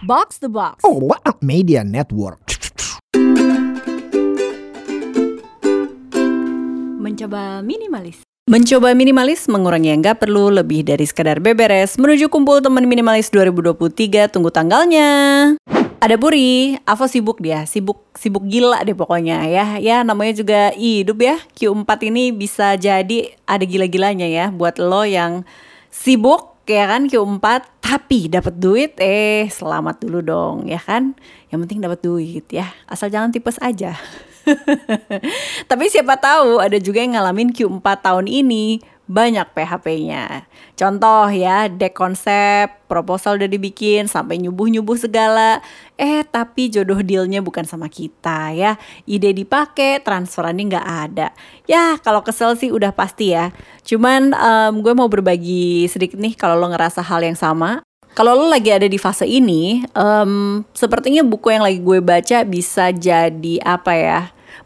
Box the Box. Oh, Media Network. Mencoba minimalis. Mencoba minimalis mengurangi yang gak perlu lebih dari sekadar beberes menuju kumpul teman minimalis 2023 tunggu tanggalnya. Ada Puri, Avo sibuk dia, sibuk sibuk gila deh pokoknya ya. Ya namanya juga hidup ya. Q4 ini bisa jadi ada gila-gilanya ya buat lo yang sibuk ya kan Q4 tapi dapat duit eh selamat dulu dong ya kan. Yang penting dapat duit ya. Asal jangan tipes aja. Tapi siapa tahu ada juga yang ngalamin Q4 tahun ini banyak PHP-nya. Contoh ya, deck konsep, proposal udah dibikin, sampai nyubuh-nyubuh segala. Eh, tapi jodoh dealnya bukan sama kita ya. Ide dipakai, transferannya nggak ada. Ya, kalau kesel sih udah pasti ya. Cuman um, gue mau berbagi sedikit nih kalau lo ngerasa hal yang sama. Kalau lo lagi ada di fase ini, um, sepertinya buku yang lagi gue baca bisa jadi apa ya?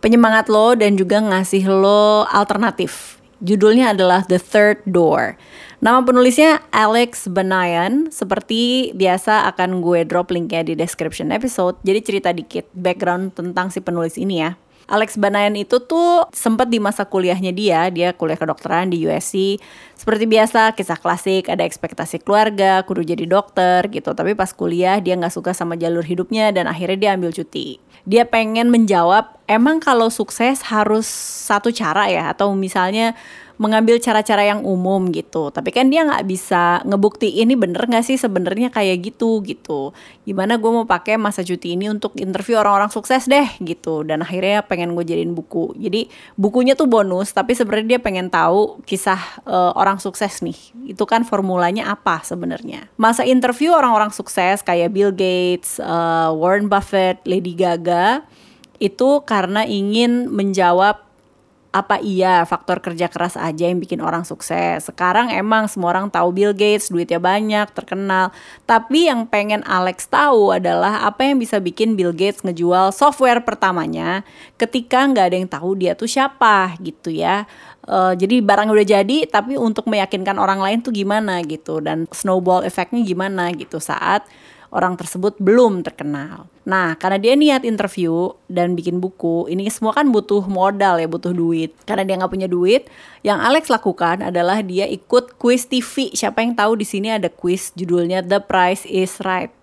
Penyemangat lo dan juga ngasih lo alternatif Judulnya adalah The Third Door. Nama penulisnya Alex Benayan. Seperti biasa akan gue drop linknya di description episode. Jadi cerita dikit background tentang si penulis ini ya. Alex Banayan itu tuh sempat di masa kuliahnya dia, dia kuliah kedokteran di USC. Seperti biasa, kisah klasik, ada ekspektasi keluarga, kudu jadi dokter gitu. Tapi pas kuliah dia nggak suka sama jalur hidupnya dan akhirnya dia ambil cuti. Dia pengen menjawab, emang kalau sukses harus satu cara ya? Atau misalnya mengambil cara-cara yang umum gitu. Tapi kan dia nggak bisa ngebukti ini bener nggak sih sebenarnya kayak gitu gitu. Gimana gue mau pakai masa cuti ini untuk interview orang-orang sukses deh gitu. Dan akhirnya pengen gue jadiin buku. Jadi bukunya tuh bonus, tapi sebenarnya dia pengen tahu kisah uh, orang sukses nih. Itu kan formulanya apa sebenarnya. Masa interview orang-orang sukses kayak Bill Gates, uh, Warren Buffett, Lady Gaga itu karena ingin menjawab apa iya faktor kerja keras aja yang bikin orang sukses? Sekarang emang semua orang tahu Bill Gates, duitnya banyak, terkenal. Tapi yang pengen Alex tahu adalah apa yang bisa bikin Bill Gates ngejual software pertamanya ketika nggak ada yang tahu dia tuh siapa gitu ya. Uh, jadi barang udah jadi, tapi untuk meyakinkan orang lain tuh gimana gitu dan snowball efeknya gimana gitu saat orang tersebut belum terkenal. Nah, karena dia niat interview dan bikin buku, ini semua kan butuh modal ya, butuh duit. Karena dia nggak punya duit, yang Alex lakukan adalah dia ikut quiz TV. Siapa yang tahu di sini ada quiz judulnya The Price is Right.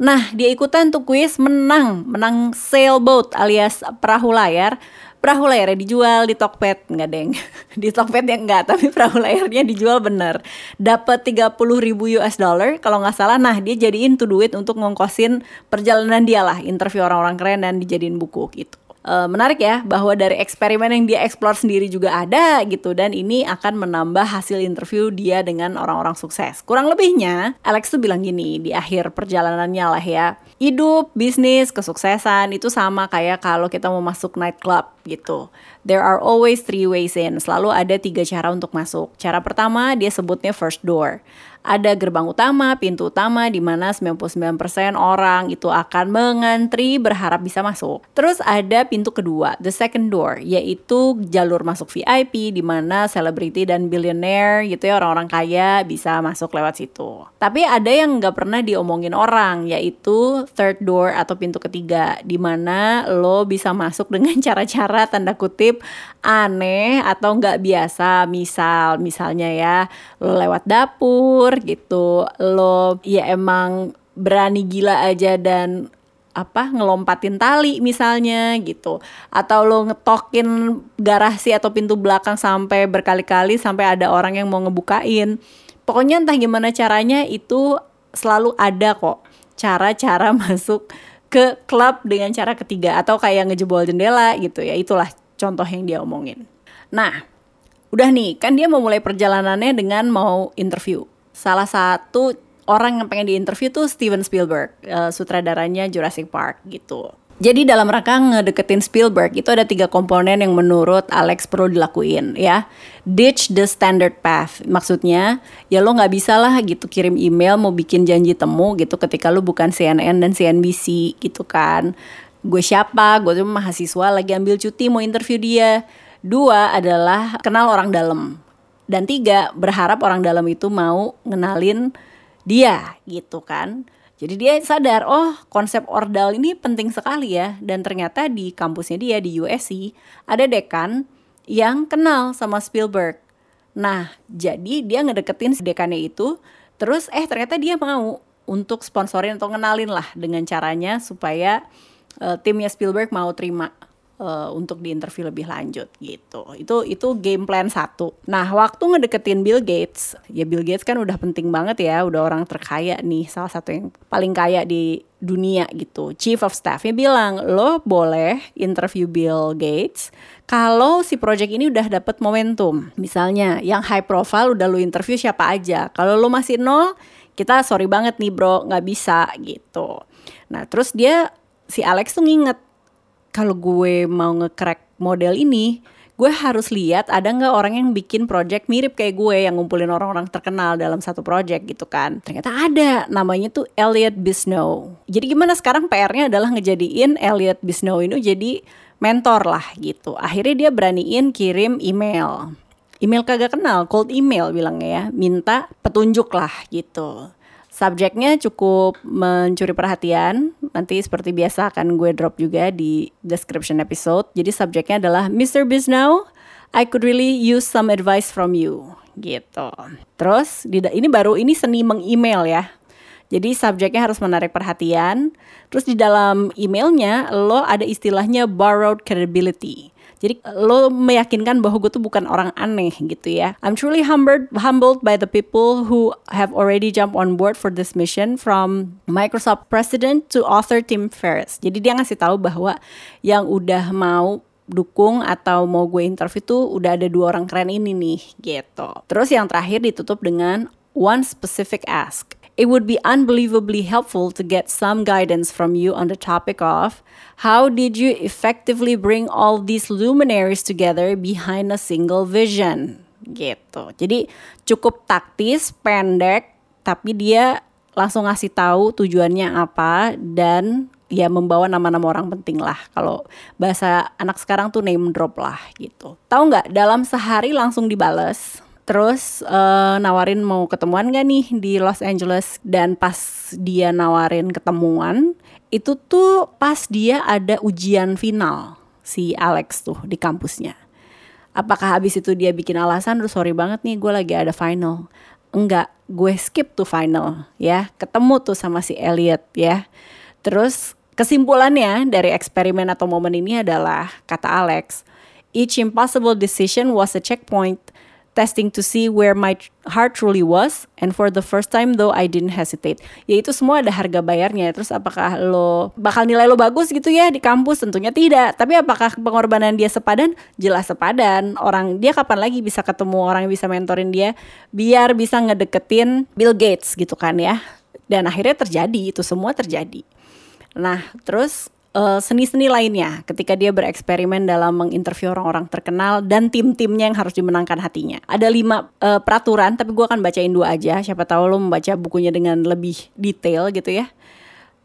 Nah, dia ikutan tuh quiz menang, menang sailboat alias perahu layar perahu layarnya dijual di Tokped. Nggak deng. Di Tokped ya nggak tapi perahu layarnya dijual bener. Dapat 30 ribu US dollar kalau nggak salah. Nah dia jadiin tuh duit untuk ngongkosin perjalanan dia lah interview orang-orang keren dan dijadiin buku gitu. Uh, menarik ya bahwa dari eksperimen yang dia eksplor sendiri juga ada gitu. Dan ini akan menambah hasil interview dia dengan orang-orang sukses. Kurang lebihnya Alex tuh bilang gini di akhir perjalanannya lah ya. Hidup, bisnis, kesuksesan itu sama kayak kalau kita mau masuk nightclub gitu. There are always three ways in. Selalu ada tiga cara untuk masuk. Cara pertama dia sebutnya first door ada gerbang utama, pintu utama di mana 99% orang itu akan mengantri berharap bisa masuk. Terus ada pintu kedua, the second door, yaitu jalur masuk VIP di mana selebriti dan billionaire gitu ya orang-orang kaya bisa masuk lewat situ. Tapi ada yang nggak pernah diomongin orang, yaitu third door atau pintu ketiga di mana lo bisa masuk dengan cara-cara tanda kutip aneh atau nggak biasa. Misal, misalnya ya lo lewat dapur gitu lo ya emang berani gila aja dan apa ngelompatin tali misalnya gitu atau lo ngetokin garasi atau pintu belakang sampai berkali-kali sampai ada orang yang mau ngebukain pokoknya entah gimana caranya itu selalu ada kok cara-cara masuk ke klub dengan cara ketiga atau kayak ngejebol jendela gitu ya. Itulah contoh yang dia omongin. Nah udah nih kan dia mau mulai perjalanannya dengan mau interview. Salah satu orang yang pengen diinterview tuh Steven Spielberg, uh, sutradaranya Jurassic Park gitu. Jadi dalam rangka ngedeketin Spielberg itu ada tiga komponen yang menurut Alex perlu dilakuin ya. Ditch the standard path. Maksudnya ya lo nggak bisa lah gitu kirim email mau bikin janji temu gitu ketika lo bukan CNN dan CNBC gitu kan. Gue siapa? Gue tuh mahasiswa lagi ambil cuti mau interview dia. Dua adalah kenal orang dalam dan tiga berharap orang dalam itu mau ngenalin dia gitu kan Jadi dia sadar, oh konsep ordal ini penting sekali ya. Dan ternyata di kampusnya dia di USC ada dekan yang kenal sama Spielberg. Nah, jadi dia ngedeketin si dekannya itu, terus eh ternyata dia mau untuk sponsorin atau ngenalin lah dengan caranya supaya uh, timnya Spielberg mau terima uh, untuk diinterview lebih lanjut gitu. Itu itu game plan satu. Nah waktu ngedeketin Bill Gates, ya Bill Gates kan udah penting banget ya, udah orang terkaya nih, salah satu yang paling kaya di dunia gitu. Chief of Staffnya bilang lo boleh interview Bill Gates kalau si project ini udah dapet momentum. Misalnya yang high profile udah lo interview siapa aja. Kalau lo masih nol, kita sorry banget nih bro, nggak bisa gitu. Nah terus dia si Alex tuh nginget kalau gue mau nge-crack model ini, gue harus lihat ada nggak orang yang bikin project mirip kayak gue yang ngumpulin orang-orang terkenal dalam satu project gitu kan. Ternyata ada, namanya tuh Elliot Bisnow. Jadi gimana sekarang PR-nya adalah ngejadiin Elliot Bisnow ini jadi mentor lah gitu. Akhirnya dia beraniin kirim email. Email kagak kenal, cold email bilangnya ya, minta petunjuk lah gitu. Subjeknya cukup mencuri perhatian. Nanti seperti biasa akan gue drop juga di description episode. Jadi subjeknya adalah Mr. Bisnow, I could really use some advice from you. Gitu. Terus ini baru ini seni meng-email ya. Jadi subjeknya harus menarik perhatian. Terus di dalam emailnya lo ada istilahnya borrowed credibility. Jadi lo meyakinkan bahwa gue tuh bukan orang aneh gitu ya. I'm truly humbled humbled by the people who have already jumped on board for this mission from Microsoft President to author Tim Ferriss. Jadi dia ngasih tahu bahwa yang udah mau dukung atau mau gue interview tuh udah ada dua orang keren ini nih gitu. Terus yang terakhir ditutup dengan one specific ask. It would be unbelievably helpful to get some guidance from you on the topic of how did you effectively bring all these luminaries together behind a single vision gitu. Jadi cukup taktis, pendek, tapi dia langsung ngasih tahu tujuannya apa dan ya membawa nama-nama orang penting lah. Kalau bahasa anak sekarang tuh name drop lah gitu. Tahu nggak? Dalam sehari langsung dibales terus uh, nawarin mau ketemuan gak nih di Los Angeles? Dan pas dia nawarin ketemuan itu tuh pas dia ada ujian final si Alex tuh di kampusnya. Apakah habis itu dia bikin alasan terus sorry banget nih gue lagi ada final. Enggak gue skip tuh final ya. Ketemu tuh sama si Elliot ya. Terus kesimpulannya dari eksperimen atau momen ini adalah kata Alex each impossible decision was a checkpoint testing to see where my heart truly was and for the first time though I didn't hesitate. Ya itu semua ada harga bayarnya. Terus apakah lo bakal nilai lo bagus gitu ya di kampus? Tentunya tidak. Tapi apakah pengorbanan dia sepadan? Jelas sepadan. Orang dia kapan lagi bisa ketemu orang yang bisa mentorin dia biar bisa ngedeketin Bill Gates gitu kan ya. Dan akhirnya terjadi itu semua terjadi. Nah, terus Eh, seni-seni uh, lainnya ketika dia bereksperimen dalam menginterview orang-orang terkenal dan tim-timnya yang harus dimenangkan hatinya. Ada lima uh, peraturan, tapi gue akan bacain dua aja. Siapa tahu lo membaca bukunya dengan lebih detail gitu ya.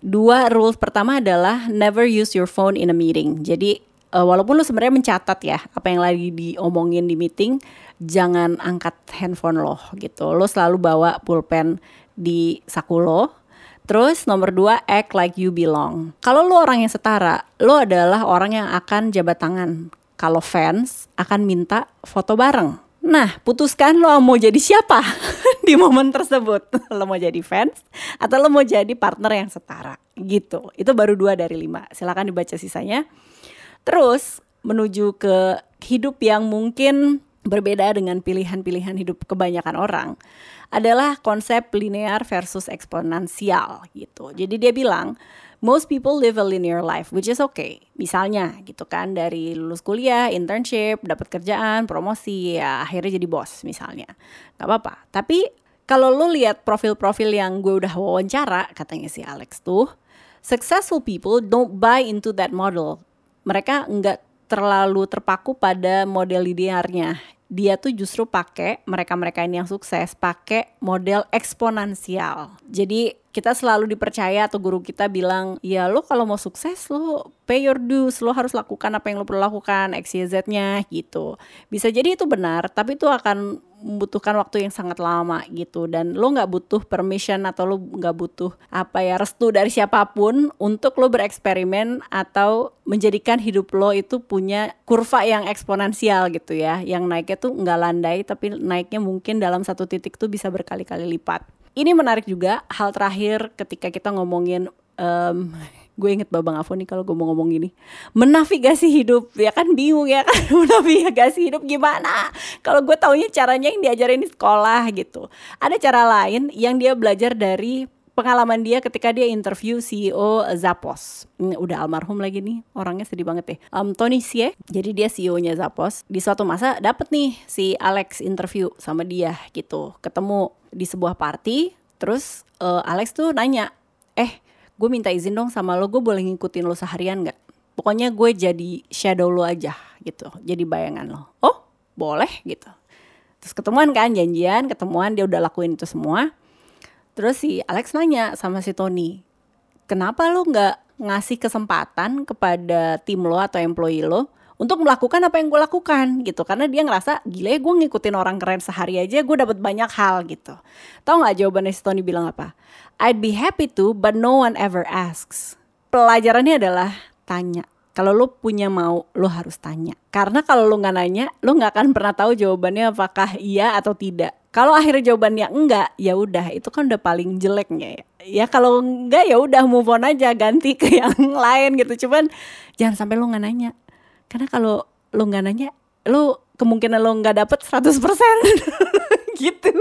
Dua rules pertama adalah never use your phone in a meeting. Jadi uh, walaupun lo sebenarnya mencatat ya apa yang lagi diomongin di meeting, jangan angkat handphone lo gitu. Lo selalu bawa pulpen di saku lo Terus nomor dua, act like you belong. Kalau lo orang yang setara, lo adalah orang yang akan jabat tangan. Kalau fans akan minta foto bareng. Nah, putuskan lo mau jadi siapa di momen tersebut. Lo mau jadi fans atau lo mau jadi partner yang setara gitu. Itu baru dua dari lima. Silahkan dibaca sisanya. Terus menuju ke hidup yang mungkin berbeda dengan pilihan-pilihan hidup kebanyakan orang adalah konsep linear versus eksponensial gitu. Jadi dia bilang most people live a linear life which is okay. Misalnya gitu kan dari lulus kuliah, internship, dapat kerjaan, promosi, ya akhirnya jadi bos misalnya. Gak apa-apa. Tapi kalau lu lihat profil-profil yang gue udah wawancara katanya si Alex tuh, successful people don't buy into that model. Mereka nggak terlalu terpaku pada model linearnya dia tuh justru pakai mereka-mereka ini yang sukses pakai model eksponensial. Jadi kita selalu dipercaya atau guru kita bilang, ya lo kalau mau sukses lo pay your dues, lo harus lakukan apa yang lo perlu lakukan, X, Y, Z-nya gitu. Bisa jadi itu benar, tapi itu akan membutuhkan waktu yang sangat lama gitu. Dan lo nggak butuh permission atau lo nggak butuh apa ya restu dari siapa pun untuk lo bereksperimen atau menjadikan hidup lo itu punya kurva yang eksponensial gitu ya. Yang naiknya tuh nggak landai tapi naiknya mungkin dalam satu titik tuh bisa berkali-kali lipat. Ini menarik juga hal terakhir ketika kita ngomongin um, gue inget Babang Afo nih kalau gue mau ngomong gini menavigasi hidup ya kan bingung ya kan menavigasi hidup gimana kalau gue taunya caranya yang diajarin di sekolah gitu ada cara lain yang dia belajar dari pengalaman dia ketika dia interview CEO Zappos. Ini udah almarhum lagi nih, orangnya sedih banget deh. Um, Tony Xie, jadi dia CEO-nya Zappos. Di suatu masa dapet nih si Alex interview sama dia gitu. Ketemu di sebuah party, terus uh, Alex tuh nanya, eh gue minta izin dong sama lo gue boleh ngikutin lo seharian gak pokoknya gue jadi shadow lo aja gitu. Jadi bayangan lo. Oh boleh gitu. Terus ketemuan kan janjian ketemuan dia udah lakuin itu semua. Terus si Alex nanya sama si Tony kenapa lo nggak ngasih kesempatan kepada tim lo atau employee lo untuk melakukan apa yang gue lakukan gitu. Karena dia ngerasa gila ya gue ngikutin orang keren sehari aja gue dapat banyak hal gitu. Tau nggak jawabannya si Tony bilang apa? I'd be happy to but no one ever asks. Pelajarannya adalah tanya. Kalau lo punya mau lo harus tanya. Karena kalau lo nggak nanya lo nggak akan pernah tahu jawabannya apakah iya atau tidak. Kalau akhirnya jawabannya enggak ya udah itu kan udah paling jeleknya ya. Ya kalau enggak ya udah move on aja ganti ke yang lain gitu. Cuman jangan sampai lo nggak nanya karena kalau lo nggak nanya lo kemungkinan lo nggak dapet 100% gitu.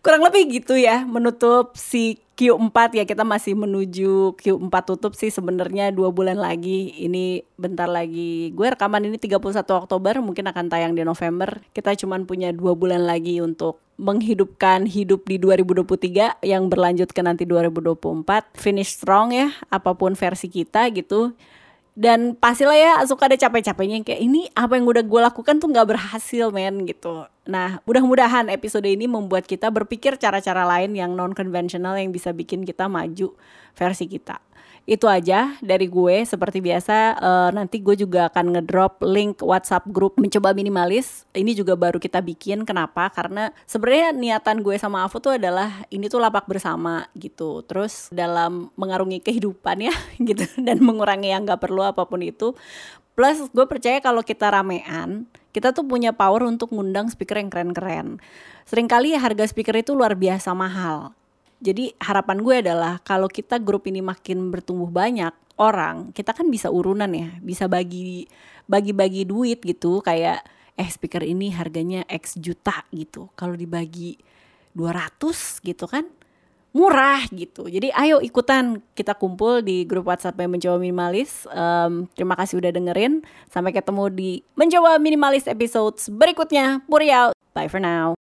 Kurang lebih gitu ya menutup si Q4 ya. Kita masih menuju Q4 tutup sih sebenarnya dua bulan lagi. Ini bentar lagi. Gue rekaman ini 31 Oktober mungkin akan tayang di November. Kita cuman punya dua bulan lagi untuk menghidupkan hidup di 2023 yang berlanjut ke nanti 2024 finish strong ya apa pun versi kita gitu dan pastilah ya suka ada capek-capeknya kayak ini apa yang udah gue lakukan tuh nggak berhasil men gitu. Nah mudah-mudahan episode ini membuat kita berpikir cara-cara lain yang non konvensional yang bisa bikin kita maju versi kita itu aja dari gue. Seperti biasa uh, nanti gue juga akan ngedrop link WhatsApp grup mencoba minimalis. Ini juga baru kita bikin. Kenapa? Karena sebenarnya niatan gue sama Afu tuh adalah ini tuh lapak bersama gitu. Terus dalam mengarungi kehidupan ya gitu. Dan mengurangi yang gak perlu apa pun itu. Plus gue percaya kalau kita ramean kita tuh punya power untuk ngundang speaker yang keren-keren. Seringkali harga speaker itu luar biasa mahal jadi harapan gue adalah kalau kita grup ini makin bertumbuh banyak orang, kita kan bisa urunan ya, bisa bagi bagi-bagi duit gitu kayak eh speaker ini harganya X juta gitu. Kalau dibagi 200 gitu kan murah gitu. Jadi ayo ikutan kita kumpul di grup WhatsApp yang mencoba minimalis. Um, terima kasih udah dengerin. Sampai ketemu di mencoba minimalis episode berikutnya. Puri out. Bye for now.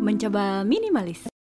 Mencoba minimalis.